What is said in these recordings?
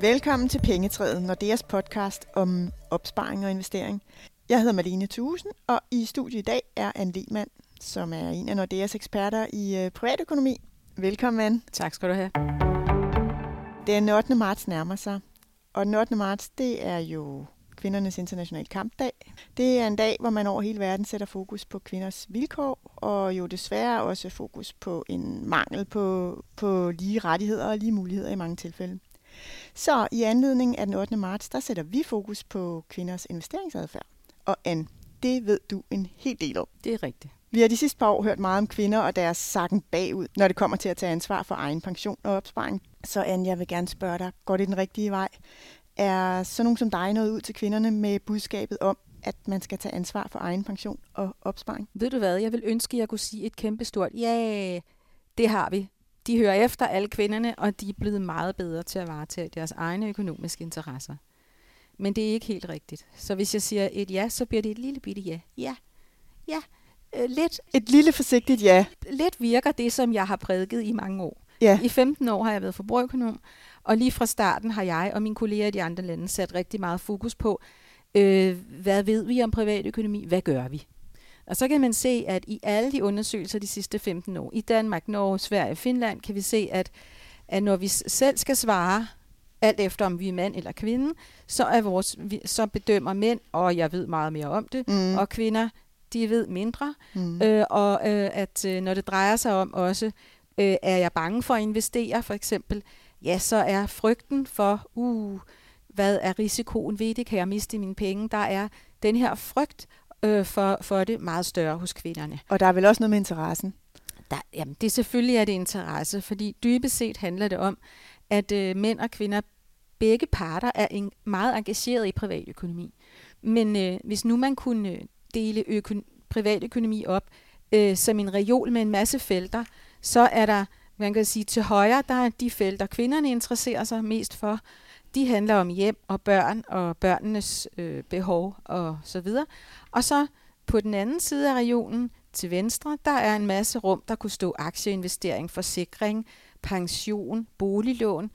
Velkommen til Pengetræet, Nordeas podcast om opsparing og investering. Jeg hedder Malene Thusen, og i studiet i dag er Anne Lehmann, som er en af Nordeas eksperter i øh, privatøkonomi. Velkommen, Anne. Tak skal du have. Den 8. marts nærmer sig, og den 8. marts, det er jo kvindernes internationale kampdag. Det er en dag, hvor man over hele verden sætter fokus på kvinders vilkår, og jo desværre også fokus på en mangel på, på lige rettigheder og lige muligheder i mange tilfælde. Så i anledning af den 8. marts, der sætter vi fokus på kvinders investeringsadfærd. Og Anne, det ved du en hel del om. Det er rigtigt. Vi har de sidste par år hørt meget om kvinder og deres sakken bagud, når det kommer til at tage ansvar for egen pension og opsparing. Så Anne, jeg vil gerne spørge dig, går det den rigtige vej? Er så nogen som dig nået ud til kvinderne med budskabet om, at man skal tage ansvar for egen pension og opsparing? Ved du hvad, jeg vil ønske, at jeg kunne sige et kæmpestort ja, det har vi. De hører efter alle kvinderne, og de er blevet meget bedre til at varetage deres egne økonomiske interesser. Men det er ikke helt rigtigt. Så hvis jeg siger et ja, så bliver det et lille bitte ja. Ja, ja, øh, lidt. Et lille forsigtigt ja. Lidt virker det, som jeg har prædiket i mange år. Ja. I 15 år har jeg været forbrugerøkonom, og lige fra starten har jeg og mine kolleger i de andre lande sat rigtig meget fokus på, øh, hvad ved vi om privatøkonomi, hvad gør vi? Og så kan man se, at i alle de undersøgelser de sidste 15 år, i Danmark, Norge, Sverige og Finland, kan vi se, at, at når vi selv skal svare, alt efter om vi er mand eller kvinde, så, er vores, så bedømmer mænd, og jeg ved meget mere om det, mm. og kvinder, de ved mindre. Mm. Øh, og øh, at øh, når det drejer sig om også, øh, er jeg bange for at investere, for eksempel, ja, så er frygten for, uh, hvad er risikoen ved det, kan jeg miste mine penge, der er den her frygt øh, for, for det meget større hos kvinderne. Og der er vel også noget med interessen? Der, jamen, det selvfølgelig er det interesse, fordi dybest set handler det om, at øh, mænd og kvinder, begge parter, er en, meget engageret i privatøkonomi. Men øh, hvis nu man kunne dele øko- privatøkonomi op øh, som en reol med en masse felter, så er der, man kan sige, til højre, der er de felter, kvinderne interesserer sig mest for. De handler om hjem og børn og børnenes øh, behov og så videre. Og så på den anden side af regionen til venstre, der er en masse rum, der kunne stå aktieinvestering, forsikring, pension, boliglån,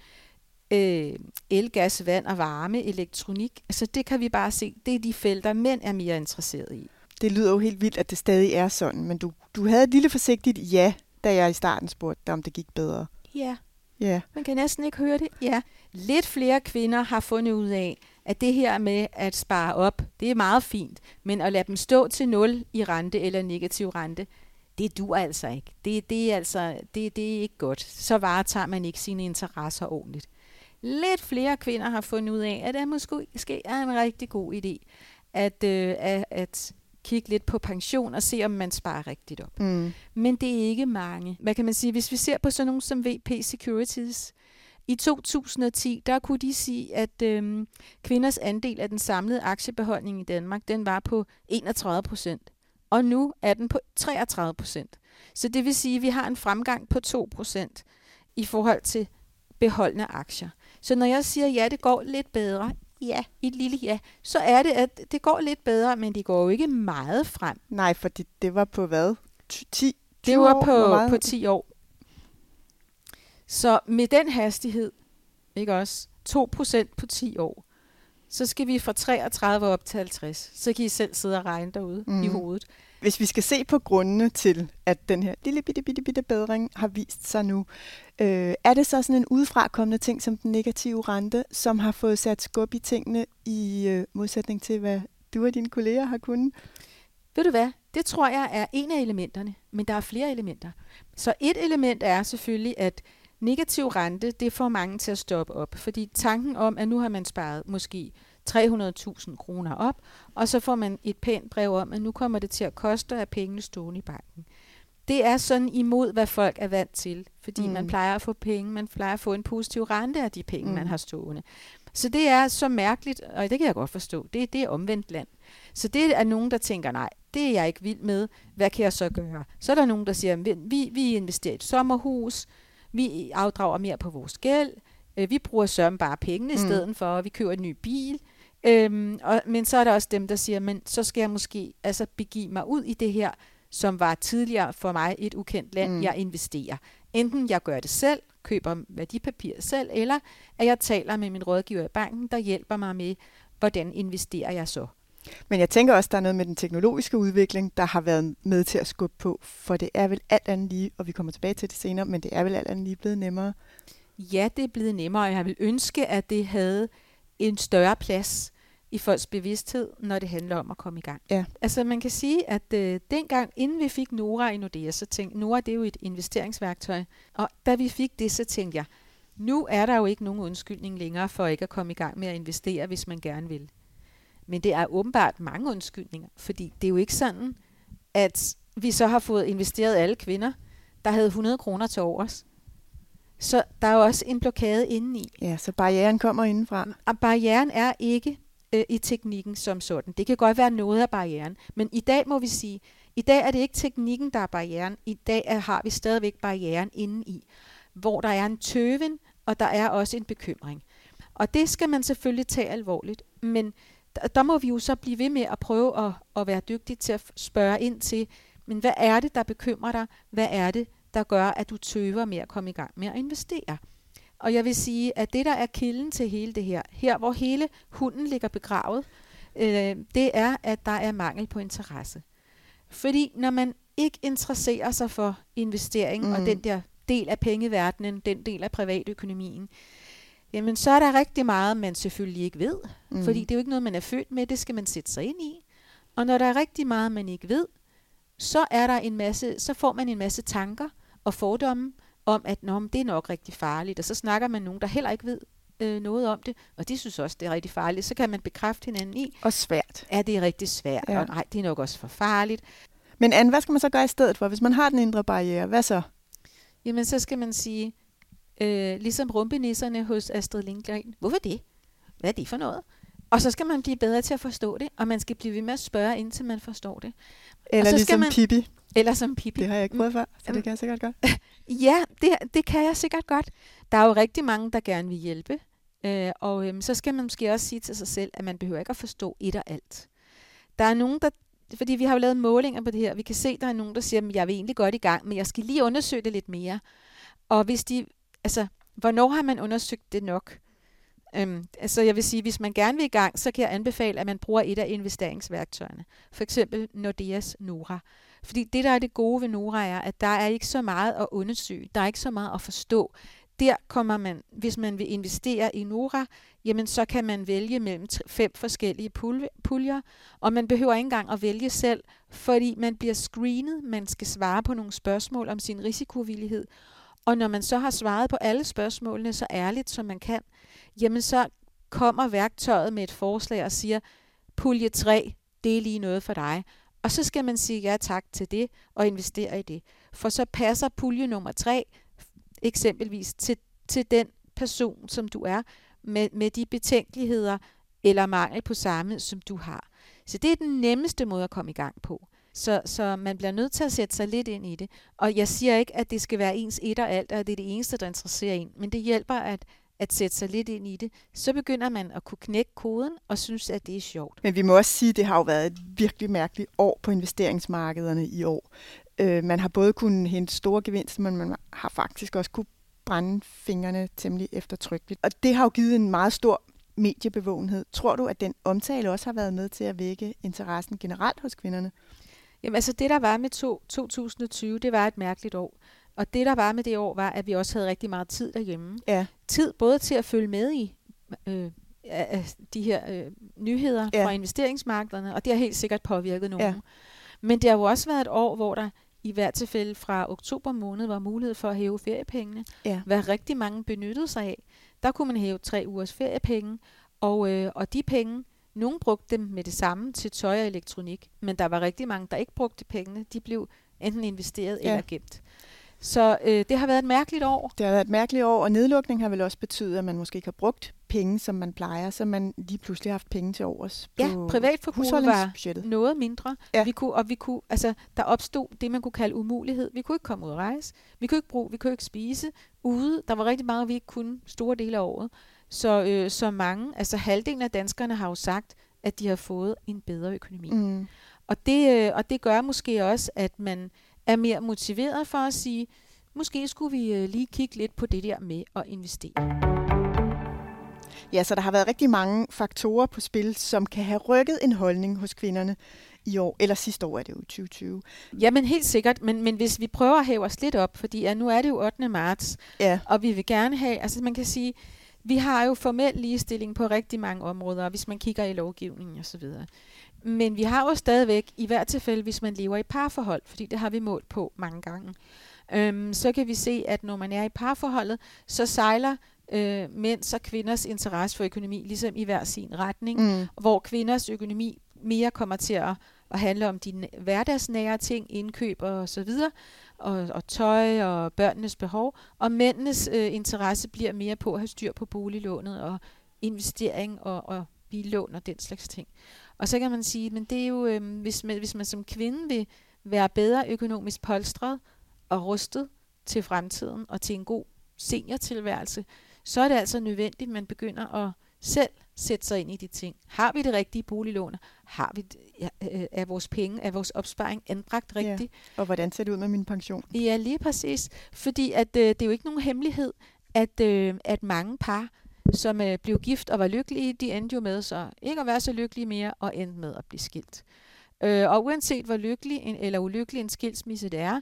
øh, el, gas, vand og varme, elektronik. Altså det kan vi bare se, det er de felter, mænd er mere interesseret i. Det lyder jo helt vildt, at det stadig er sådan, men du, du havde et lille forsigtigt ja, da jeg i starten spurgte dig, om det gik bedre. Ja. Ja. Man kan næsten ikke høre det. Ja. Lidt flere kvinder har fundet ud af, at det her med at spare op, det er meget fint, men at lade dem stå til nul i rente eller negativ rente, det dur altså ikke. Det, det, er altså, det, det er ikke godt. Så varetager man ikke sine interesser ordentligt. Lidt flere kvinder har fundet ud af, at det måske er en rigtig god idé at, øh, at, at kigge lidt på pension og se, om man sparer rigtigt op. Mm. Men det er ikke mange. Hvad kan man sige? Hvis vi ser på sådan nogle som VP Securities, i 2010, der kunne de sige, at øhm, kvinders andel af den samlede aktiebeholdning i Danmark, den var på 31 procent. Og nu er den på 33 procent. Så det vil sige, at vi har en fremgang på 2 procent i forhold til beholdende aktier. Så når jeg siger, ja, det går lidt bedre, ja, et lille ja, så er det, at det går lidt bedre, men det går jo ikke meget frem. Nej, for det, det var på hvad? 10 Det var år, på, på 10 år. Så med den hastighed, ikke også, 2% på 10 år, så skal vi fra 33 op til 50. Så kan I selv sidde og regne derude mm. i hovedet. Hvis vi skal se på grundene til, at den her lille bitte, bitte, bitte bedring har vist sig nu, øh, er det så sådan en udefrakommende ting som den negative rente, som har fået sat skub i tingene i øh, modsætning til, hvad du og dine kolleger har kunnet? Ved du hvad? Det tror jeg er en af elementerne, men der er flere elementer. Så et element er selvfølgelig, at negativ rente, det får mange til at stoppe op, fordi tanken om, at nu har man sparet måske 300.000 kroner op, og så får man et pænt brev om, at nu kommer det til at koste at pengene stående i banken. Det er sådan imod, hvad folk er vant til, fordi mm. man plejer at få penge, man plejer at få en positiv rente af de penge, mm. man har stående. Så det er så mærkeligt, og det kan jeg godt forstå, det, det er omvendt land. Så det er nogen, der tænker, nej, det er jeg ikke vild med, hvad kan jeg så gøre? Så er der nogen, der siger, vi, vi investerer i et sommerhus, vi afdrager mere på vores gæld, øh, vi bruger sørme bare pengene mm. i stedet for, vi køber en ny bil, Øhm, og, men så er der også dem, der siger, men så skal jeg måske altså begive mig ud i det her, som var tidligere for mig et ukendt land, mm. jeg investerer. Enten jeg gør det selv, køber værdipapir selv, eller at jeg taler med min rådgiver i banken, der hjælper mig med, hvordan investerer jeg så. Men jeg tænker også, der er noget med den teknologiske udvikling, der har været med til at skubbe på, for det er vel alt andet lige, og vi kommer tilbage til det senere, men det er vel alt andet lige blevet nemmere. Ja, det er blevet nemmere, og jeg vil ønske, at det havde en større plads i folks bevidsthed, når det handler om at komme i gang. Ja. Altså man kan sige, at øh, dengang, inden vi fik Nora i Nordea, så tænkte Nora, det er jo et investeringsværktøj, og da vi fik det, så tænkte jeg, nu er der jo ikke nogen undskyldning længere for ikke at komme i gang med at investere, hvis man gerne vil. Men det er åbenbart mange undskyldninger, fordi det er jo ikke sådan, at vi så har fået investeret alle kvinder, der havde 100 kroner til overs. Så der er jo også en blokade indeni. Ja, så barrieren kommer indenfra. Og barrieren er ikke øh, i teknikken som sådan. Det kan godt være noget af barrieren, men i dag må vi sige, i dag er det ikke teknikken, der er barrieren. I dag er, har vi stadigvæk barrieren indeni, hvor der er en tøven, og der er også en bekymring. Og det skal man selvfølgelig tage alvorligt, men der, der må vi jo så blive ved med at prøve at, at være dygtige til at spørge ind til, men hvad er det, der bekymrer dig? Hvad er det, der gør, at du tøver med at komme i gang med at investere? Og jeg vil sige, at det, der er kilden til hele det her, her hvor hele hunden ligger begravet, øh, det er, at der er mangel på interesse. Fordi når man ikke interesserer sig for investering mm. og den der del af pengeverdenen, den del af privatøkonomien, jamen så er der rigtig meget, man selvfølgelig ikke ved. Mm. Fordi det er jo ikke noget, man er født med, det skal man sætte sig ind i. Og når der er rigtig meget, man ikke ved, så er der en masse, så får man en masse tanker og fordomme om, at Nå, det er nok rigtig farligt. Og så snakker man nogen, der heller ikke ved øh, noget om det, og de synes også, det er rigtig farligt. Så kan man bekræfte hinanden i. Og svært. Ja, det er rigtig svært. Ja. Og nej, det er nok også for farligt. Men Anne, hvad skal man så gøre i stedet for, hvis man har den indre barriere? Hvad så? Jamen, så skal man sige, øh, ligesom rumpenisserne hos Astrid Lindgren. Hvorfor det? Hvad er det for noget? Og så skal man blive bedre til at forstå det, og man skal blive ved med at spørge, indtil man forstår det. Eller så ligesom man, Pippi. Eller som Pippi. Det har jeg ikke prøvet før, så det kan jeg sikkert godt. ja, det, det kan jeg sikkert godt. Der er jo rigtig mange, der gerne vil hjælpe. Øh, og øh, så skal man måske også sige til sig selv, at man behøver ikke at forstå et og alt. Der er nogen, der fordi vi har jo lavet målinger på det her. Vi kan se, at der er nogen, der siger, at jeg vil egentlig godt i gang, men jeg skal lige undersøge det lidt mere. Og hvis de, altså, hvornår har man undersøgt det nok? Øhm, altså jeg vil sige, hvis man gerne vil i gang, så kan jeg anbefale, at man bruger et af investeringsværktøjerne. For eksempel Nordeas Nora. Fordi det, der er det gode ved Nora, er, at der er ikke så meget at undersøge. Der er ikke så meget at forstå. Der kommer man, hvis man vil investere i Nora, jamen så kan man vælge mellem fem forskellige puljer, og man behøver ikke engang at vælge selv, fordi man bliver screenet, man skal svare på nogle spørgsmål om sin risikovillighed, og når man så har svaret på alle spørgsmålene så ærligt, som man kan, jamen så kommer værktøjet med et forslag og siger, pulje 3, det er lige noget for dig. Og så skal man sige ja tak til det og investere i det. For så passer pulje nummer 3 eksempelvis til, til den person, som du er, med, med de betænkeligheder eller mangel på samme, som du har. Så det er den nemmeste måde at komme i gang på. Så, så man bliver nødt til at sætte sig lidt ind i det. Og jeg siger ikke, at det skal være ens et og alt, og at det er det eneste, der interesserer en. Men det hjælper at, at sætte sig lidt ind i det. Så begynder man at kunne knække koden og synes, at det er sjovt. Men vi må også sige, at det har jo været et virkelig mærkeligt år på investeringsmarkederne i år. Øh, man har både kunnet hente store gevinster, men man har faktisk også kunne brænde fingrene temmelig eftertrykkeligt. Og det har jo givet en meget stor mediebevågenhed. Tror du, at den omtale også har været med til at vække interessen generelt hos kvinderne? Jamen altså det, der var med to, 2020, det var et mærkeligt år. Og det, der var med det år, var, at vi også havde rigtig meget tid derhjemme. Ja. Tid både til at følge med i øh, de her øh, nyheder ja. fra investeringsmarkederne, og det har helt sikkert påvirket nogen. Ja. Men det har jo også været et år, hvor der i hvert tilfælde fra oktober måned var mulighed for at hæve feriepengene, ja. hvad rigtig mange benyttede sig af. Der kunne man hæve tre ugers feriepenge, og, øh, og de penge, nogle brugte dem med det samme til tøj og elektronik, men der var rigtig mange, der ikke brugte pengene. De blev enten investeret ja. eller gemt. Så øh, det har været et mærkeligt år. Det har været et mærkeligt år, og nedlukning har vel også betydet, at man måske ikke har brugt penge, som man plejer, så man lige pludselig har haft penge til overs på Ja, privatforbruget var noget mindre. Ja. Vi kunne, og vi kunne, altså, der opstod det, man kunne kalde umulighed. Vi kunne ikke komme ud og rejse. Vi kunne ikke bruge, vi kunne ikke spise ude. Der var rigtig meget, vi ikke kunne store dele af året. Så, øh, så mange, altså halvdelen af danskerne har jo sagt, at de har fået en bedre økonomi. Mm. Og, det, øh, og det gør måske også, at man er mere motiveret for at sige, måske skulle vi øh, lige kigge lidt på det der med at investere. Ja, så der har været rigtig mange faktorer på spil, som kan have rykket en holdning hos kvinderne i år, eller sidste år er det jo 2020. Jamen helt sikkert, men, men hvis vi prøver at hæve os lidt op, fordi ja, nu er det jo 8. marts, ja. og vi vil gerne have, altså man kan sige, vi har jo formel ligestilling på rigtig mange områder, hvis man kigger i lovgivningen osv. Men vi har jo stadigvæk, i hvert tilfælde, hvis man lever i parforhold, fordi det har vi målt på mange gange, øhm, så kan vi se, at når man er i parforholdet, så sejler øh, mænds og kvinders interesse for økonomi ligesom i hver sin retning, mm. hvor kvinders økonomi mere kommer til at, at handle om de hverdagsnære ting, indkøb og så videre, og, og tøj og børnenes behov, og mændenes øh, interesse bliver mere på at have styr på boliglånet og investering og, og billån og den slags ting. Og så kan man sige, men det er jo, øh, hvis, man, hvis man som kvinde vil være bedre økonomisk polstret og rustet til fremtiden og til en god seniortilværelse, så er det altså nødvendigt, at man begynder at selv sætte sig ind i de ting. Har vi det rigtige boliglån? Har vi ja, øh, er vores penge, er vores opsparing anbragt rigtigt? Ja. Og hvordan ser det ud med min pension? Ja, lige præcis. Fordi at, øh, det er jo ikke nogen hemmelighed, at, øh, at mange par, som øh, blev gift og var lykkelige, de endte jo med så ikke at være så lykkelige mere og endte med at blive skilt. Øh, og uanset hvor lykkelig en, eller ulykkelig en skilsmisse det er,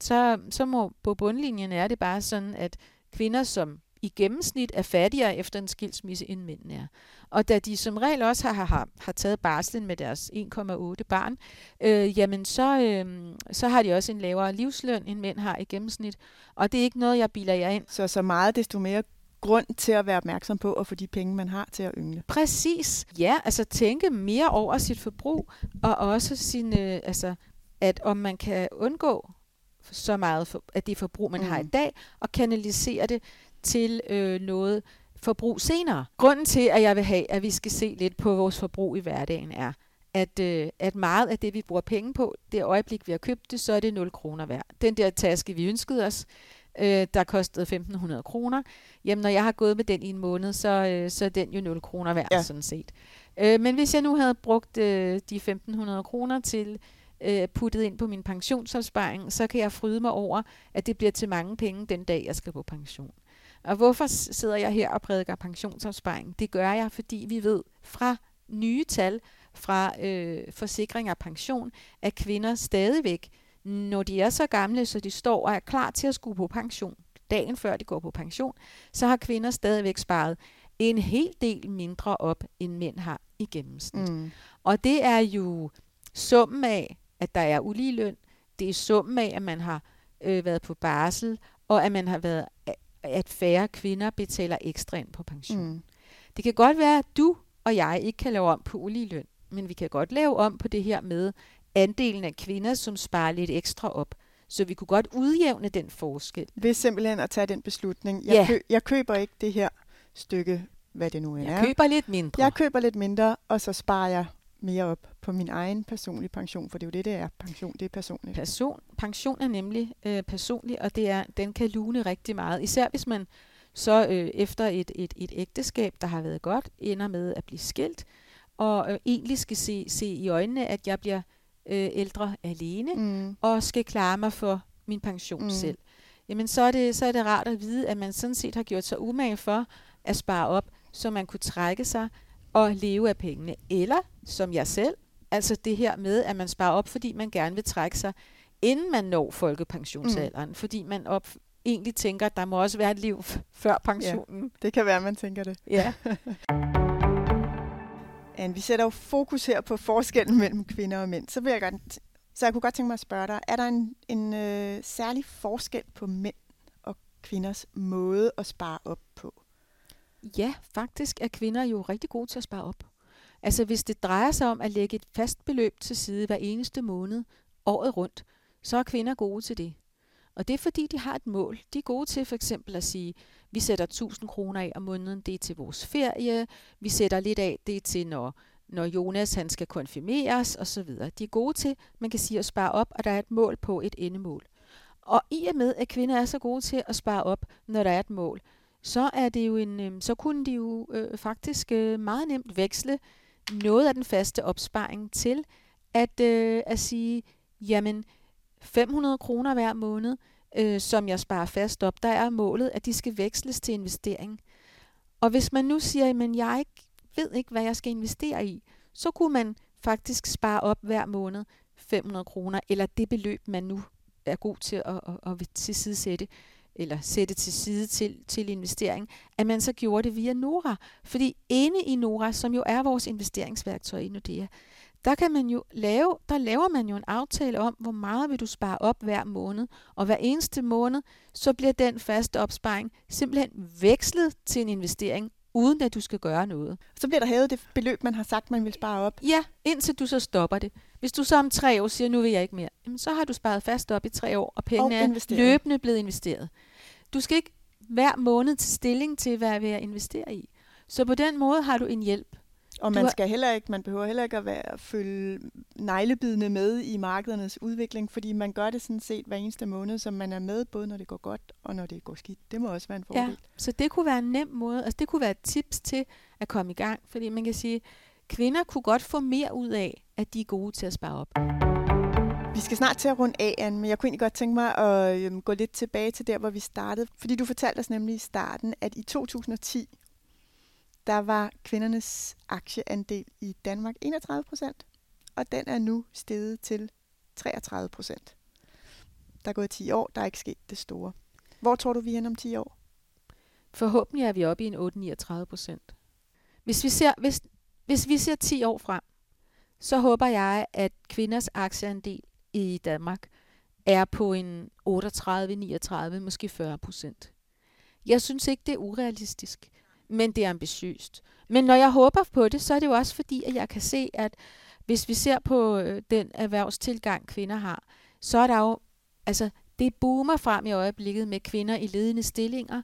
så, så må på bundlinjen er det bare sådan, at kvinder, som i gennemsnit er fattigere efter en skilsmisse, end mændene er. Og da de som regel også har, har, har taget barslen med deres 1,8 barn, øh, jamen så, øh, så har de også en lavere livsløn, end mænd har i gennemsnit. Og det er ikke noget, jeg biler jer ind. Så så meget desto mere grund til at være opmærksom på at få de penge, man har til at yngle. Præcis. Ja, altså tænke mere over sit forbrug, og også sin, øh, altså, at om man kan undgå så meget for, af det forbrug, man mm. har i dag, og kanalisere det til øh, noget forbrug senere. Grunden til, at jeg vil have, at vi skal se lidt på vores forbrug i hverdagen, er, at, øh, at meget af det, vi bruger penge på, det øjeblik, vi har købt det, så er det 0 kroner værd. Den der taske, vi ønskede os, øh, der kostede 1.500 kroner, jamen når jeg har gået med den i en måned, så, øh, så er den jo 0 kroner værd, ja. sådan set. Øh, men hvis jeg nu havde brugt øh, de 1.500 kroner til øh, puttet ind på min pensionsopsparing, så kan jeg fryde mig over, at det bliver til mange penge den dag, jeg skal på pension. Og hvorfor sidder jeg her og prædiker pensionsopsparing? Det gør jeg, fordi vi ved fra nye tal fra øh, forsikring og pension, at kvinder stadigvæk, når de er så gamle, så de står og er klar til at skulle på pension, dagen før de går på pension, så har kvinder stadigvæk sparet en hel del mindre op, end mænd har i gennemsnit. Mm. Og det er jo summen af, at der er uligeløn, det er summen af, at man har øh, været på barsel, og at man har været at færre kvinder betaler ekstra ind på pension. Mm. Det kan godt være, at du og jeg ikke kan lave om på uligeløn, men vi kan godt lave om på det her med andelen af kvinder, som sparer lidt ekstra op. Så vi kunne godt udjævne den forskel. Ved simpelthen at tage den beslutning. Jeg, ja. kø- jeg køber ikke det her stykke, hvad det nu er. Jeg køber lidt mindre. Jeg køber lidt mindre, og så sparer jeg mere op på min egen personlige pension, for det er jo det, det er. Pension, det er personligt. Person, pension er nemlig øh, personlig, og det er, den kan lune rigtig meget. Især hvis man så øh, efter et, et, et ægteskab, der har været godt, ender med at blive skilt, og øh, egentlig skal se, se i øjnene, at jeg bliver øh, ældre alene, mm. og skal klare mig for min pension mm. selv. Jamen så er, det, så er det rart at vide, at man sådan set har gjort sig umage for at spare op, så man kunne trække sig og leve af pengene. Eller, som jeg selv, altså det her med, at man sparer op, fordi man gerne vil trække sig, inden man når folkepensionsalderen. Mm. Fordi man op, egentlig tænker, at der må også være et liv før pensionen. Ja, det kan være, man tænker det. Ja. Anne, vi sætter jo fokus her på forskellen mellem kvinder og mænd. Så, vil jeg godt, så jeg kunne godt tænke mig at spørge dig, er der en, en øh, særlig forskel på mænd og kvinders måde at spare op på? Ja, faktisk er kvinder jo rigtig gode til at spare op. Altså hvis det drejer sig om at lægge et fast beløb til side hver eneste måned, året rundt, så er kvinder gode til det. Og det er fordi, de har et mål. De er gode til for eksempel at sige, vi sætter 1000 kroner af om måneden, det er til vores ferie, vi sætter lidt af, det er til, når, når Jonas han skal konfirmeres osv. De er gode til, man kan sige, at spare op, og der er et mål på et endemål. Og i og med, at kvinder er så gode til at spare op, når der er et mål, så er det jo en, øhm, så kunne de jo øh, faktisk øh, meget nemt veksle noget af den faste opsparing til at, øh, at sige, jamen 500 kroner hver måned, øh, som jeg sparer fast op, der er målet, at de skal veksles til investering. Og hvis man nu siger, at jeg ikke ved ikke, hvad jeg skal investere i, så kunne man faktisk spare op hver måned 500 kroner, eller det beløb, man nu er god til at, at, at, tilsidesætte eller sætte til side til, til investering, at man så gjorde det via Nora. Fordi inde i Nora, som jo er vores investeringsværktøj i Nordea, der kan man jo lave, der laver man jo en aftale om, hvor meget vil du spare op hver måned, og hver eneste måned, så bliver den faste opsparing simpelthen vekslet til en investering, uden at du skal gøre noget. Så bliver der hævet det beløb, man har sagt, man vil spare op? Ja, indtil du så stopper det. Hvis du så om tre år siger, nu vil jeg ikke mere, jamen så har du sparet fast op i tre år, og pengene og er løbende blevet investeret. Du skal ikke hver måned til stilling til, hvad jeg vil investere i. Så på den måde har du en hjælp. Og man skal heller ikke, man behøver heller ikke at være, følge neglebidende med i markedernes udvikling, fordi man gør det sådan set hver eneste måned, som man er med, både når det går godt og når det går skidt. Det må også være en fordel. Ja, så det kunne være en nem måde, altså det kunne være et tips til at komme i gang, fordi man kan sige, kvinder kunne godt få mere ud af, at de er gode til at spare op. Vi skal snart til at runde af, Anne, men jeg kunne egentlig godt tænke mig at øhm, gå lidt tilbage til der, hvor vi startede. Fordi du fortalte os nemlig i starten, at i 2010, der var kvindernes aktieandel i Danmark 31 procent, og den er nu steget til 33 procent. Der er gået 10 år, der er ikke sket det store. Hvor tror du, vi er om 10 år? Forhåbentlig er vi oppe i en 8-39 procent. Hvis vi, ser, hvis, hvis vi ser 10 år frem, så håber jeg, at kvinders aktieandel i Danmark er på en 38, 39, måske 40 procent. Jeg synes ikke, det er urealistisk, men det er ambitiøst. Men når jeg håber på det, så er det jo også fordi, at jeg kan se, at hvis vi ser på øh, den erhvervstilgang, kvinder har, så er der jo, altså det boomer frem i øjeblikket med kvinder i ledende stillinger.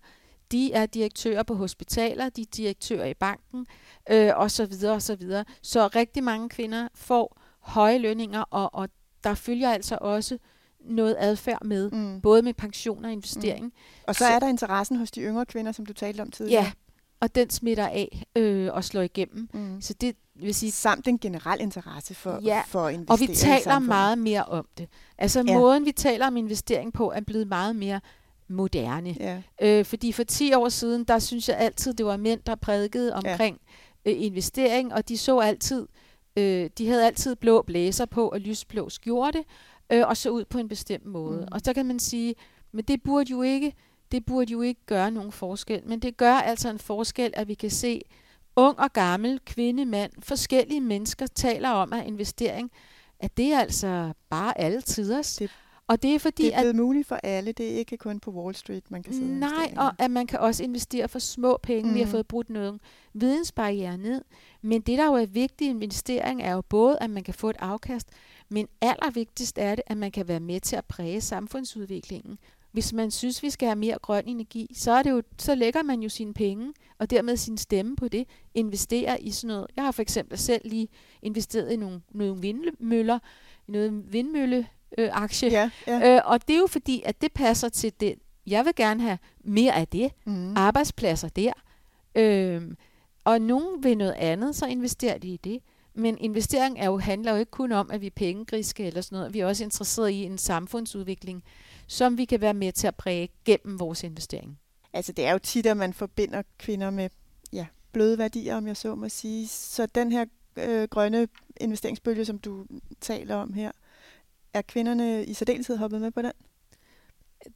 De er direktører på hospitaler, de er direktører i banken, øh, og så videre og så videre. Så rigtig mange kvinder får høje lønninger, og, og der følger altså også noget adfærd med, mm. både med pension og investering. Mm. Og så, så er der interessen hos de yngre kvinder, som du talte om tidligere. Ja, og den smitter af øh, og slår igennem. Mm. Så det vil sige samt en generel interesse for ja, for investering. Og vi taler meget mere om det. Altså ja. måden vi taler om investering på er blevet meget mere moderne. Ja. Øh, fordi for 10 år siden, der synes jeg altid det var mænd der prædikede omkring ja. øh, investering, og de så altid Øh, de havde altid blå blæser på og lysblå skjorte, øh, og så ud på en bestemt måde. Mm. Og så kan man sige, men det burde jo ikke, det burde jo ikke gøre nogen forskel. Men det gør altså en forskel, at vi kan se ung og gammel, kvinde, mand, forskellige mennesker taler om, at investering, at det er altså bare alle tiders. Det og det er fordi, det er blevet at, muligt for alle. Det er ikke kun på Wall Street, man kan sidde Nej, og at man kan også investere for små penge. Mm. Vi har mm. fået brudt noget vidensbarriere ned. Men det, der jo er vigtigt i investering, er jo både, at man kan få et afkast, men allervigtigst er det, at man kan være med til at præge samfundsudviklingen. Hvis man synes, vi skal have mere grøn energi, så, er det jo, så lægger man jo sine penge, og dermed sin stemme på det, investerer i sådan noget. Jeg har for eksempel selv lige investeret i nogle, nogle vindmøller, noget vindmølle øh, aktie. Ja, ja. Øh, og det er jo fordi, at det passer til det. Jeg vil gerne have mere af det. Mm. Arbejdspladser der. Øh, og nogen vil noget andet, så investerer de i det. Men investering er jo, handler jo ikke kun om, at vi er pengegriske eller sådan noget. Vi er også interesseret i en samfundsudvikling, som vi kan være med til at præge gennem vores investering. Altså det er jo tit, at man forbinder kvinder med ja, bløde værdier, om jeg så må sige. Så den her øh, grønne investeringsbølge, som du taler om her, er kvinderne i særdeleshed hoppet med på den?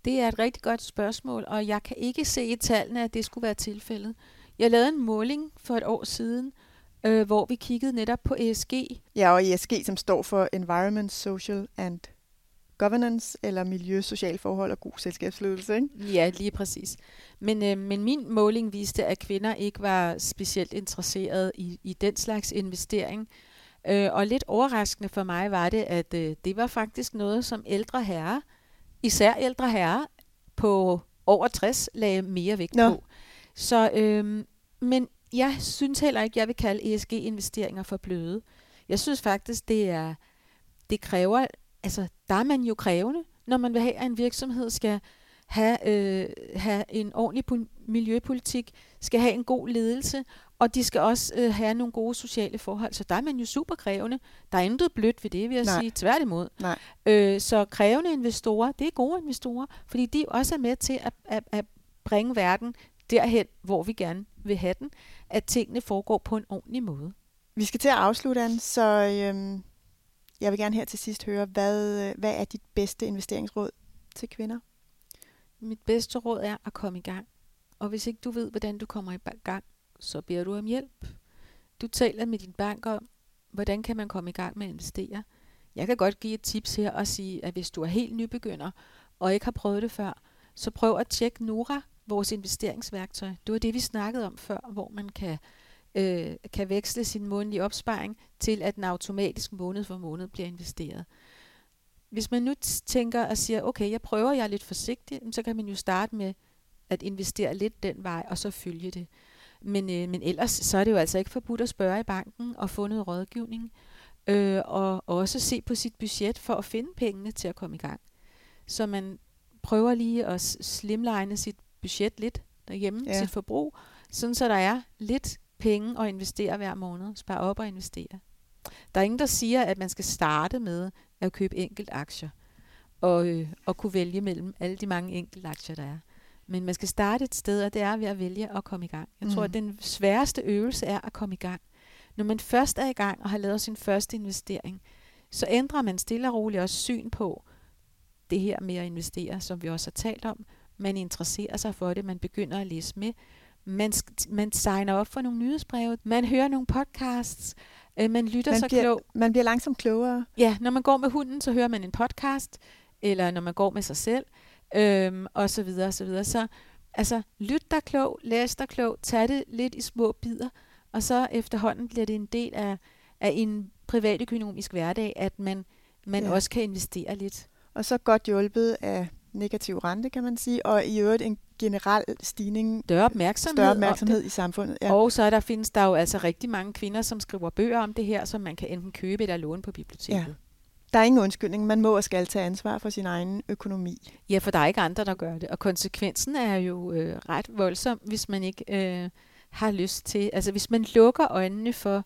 Det er et rigtig godt spørgsmål, og jeg kan ikke se i tallene, at det skulle være tilfældet. Jeg lavede en måling for et år siden, øh, hvor vi kiggede netop på ESG. Ja, og ESG, som står for Environment, Social and Governance, eller miljø, social forhold og god selskabsledelse, ikke? Ja, lige præcis. Men, øh, men min måling viste, at kvinder ikke var specielt interesserede i, i den slags investering. Øh, og lidt overraskende for mig var det, at øh, det var faktisk noget, som ældre herrer, især ældre herrer, på over 60 lagde mere vægt Nå. på. Så, øh, men jeg synes heller ikke, jeg vil kalde ESG-investeringer for bløde. Jeg synes faktisk, det er, det kræver, altså der er man jo krævende, når man vil have, at en virksomhed skal have, øh, have en ordentlig miljøpolitik, skal have en god ledelse, og de skal også øh, have nogle gode sociale forhold. Så der er man jo super krævende. Der er intet blødt ved det, vil jeg Nej. sige. Tværtimod. Nej. Øh, så krævende investorer, det er gode investorer, fordi de også er med til at, at, at bringe verden derhen, hvor vi gerne vil have den, at tingene foregår på en ordentlig måde. Vi skal til at afslutte, Anne, så øhm, jeg vil gerne her til sidst høre, hvad, øh, hvad er dit bedste investeringsråd til kvinder? Mit bedste råd er at komme i gang. Og hvis ikke du ved, hvordan du kommer i gang, så beder du om hjælp. Du taler med din bank om, hvordan kan man komme i gang med at investere. Jeg kan godt give et tips her og sige, at hvis du er helt nybegynder og ikke har prøvet det før, så prøv at tjekke Nora, vores investeringsværktøj. Det var det, vi snakkede om før, hvor man kan, øh, kan veksle sin månedlige opsparing til, at den automatisk måned for måned bliver investeret. Hvis man nu tænker og siger, okay, jeg prøver, jeg er lidt forsigtig, så kan man jo starte med at investere lidt den vej, og så følge det. Men, øh, men ellers så er det jo altså ikke forbudt at spørge i banken og få noget rådgivning. Øh, og også se på sit budget for at finde pengene til at komme i gang. Så man prøver lige at slimline sit budget lidt derhjemme, ja. sit forbrug, sådan så der er lidt penge at investere hver måned. Spare op og investere. Der er ingen, der siger, at man skal starte med at købe enkelt aktier og, øh, og kunne vælge mellem alle de mange enkelte aktier, der er. Men man skal starte et sted, og det er ved at vælge at komme i gang. Jeg mm. tror, at den sværeste øvelse er at komme i gang. Når man først er i gang og har lavet sin første investering, så ændrer man stille og roligt også syn på det her med at investere, som vi også har talt om. Man interesserer sig for det, man begynder at læse med, man, man signer op for nogle nyhedsbreve, man hører nogle podcasts, øh, man lytter man så bliver, klog. Man bliver langsomt klogere. Ja, når man går med hunden, så hører man en podcast, eller når man går med sig selv øhm, og så videre, og så videre. Så altså, lyt dig klog, læs dig klog, tag det lidt i små bidder, og så efterhånden bliver det en del af, af en privatøkonomisk hverdag, at man, man ja. også kan investere lidt. Og så godt hjulpet af negativ rente, kan man sige, og i øvrigt en generel stigning, større opmærksomhed, større opmærksomhed i samfundet. Ja. Og så der findes der jo altså rigtig mange kvinder, som skriver bøger om det her, som man kan enten købe eller låne på biblioteket. Ja. Der er ingen undskyldning. Man må og skal tage ansvar for sin egen økonomi. Ja, for der er ikke andre, der gør det. Og konsekvensen er jo øh, ret voldsom, hvis man ikke øh, har lyst til... Altså, hvis man lukker øjnene for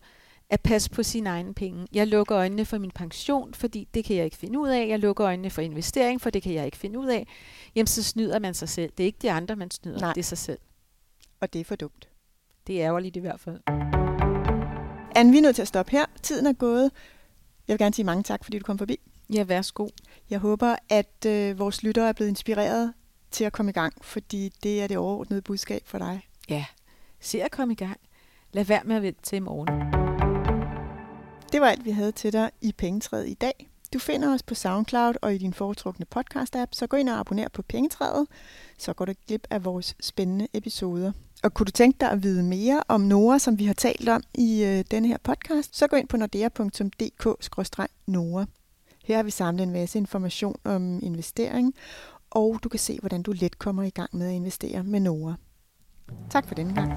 at passe på sine egne penge. Jeg lukker øjnene for min pension, fordi det kan jeg ikke finde ud af. Jeg lukker øjnene for investering, for det kan jeg ikke finde ud af. Jamen, så snyder man sig selv. Det er ikke de andre, man snyder. Nej. Det er sig selv. Og det er for dumt. Det er ærgerligt i hvert fald. Anne, vi er nødt til at stoppe her. Tiden er gået. Jeg vil gerne sige mange tak, fordi du kom forbi. Ja, værsgo. Jeg håber, at øh, vores lyttere er blevet inspireret til at komme i gang, fordi det er det overordnede budskab for dig. Ja, se at komme i gang. Lad være med at vente til i morgen. Det var alt, vi havde til dig i Pengetræet i dag. Du finder os på SoundCloud og i din foretrukne podcast-app, så gå ind og abonner på Pengetræet, så går du glip af vores spændende episoder. Og kunne du tænke dig at vide mere om Nora, som vi har talt om i øh, denne her podcast, så gå ind på nordea.dk-nora. Her har vi samlet en masse information om investering, og du kan se, hvordan du let kommer i gang med at investere med Nora. Tak for denne gang.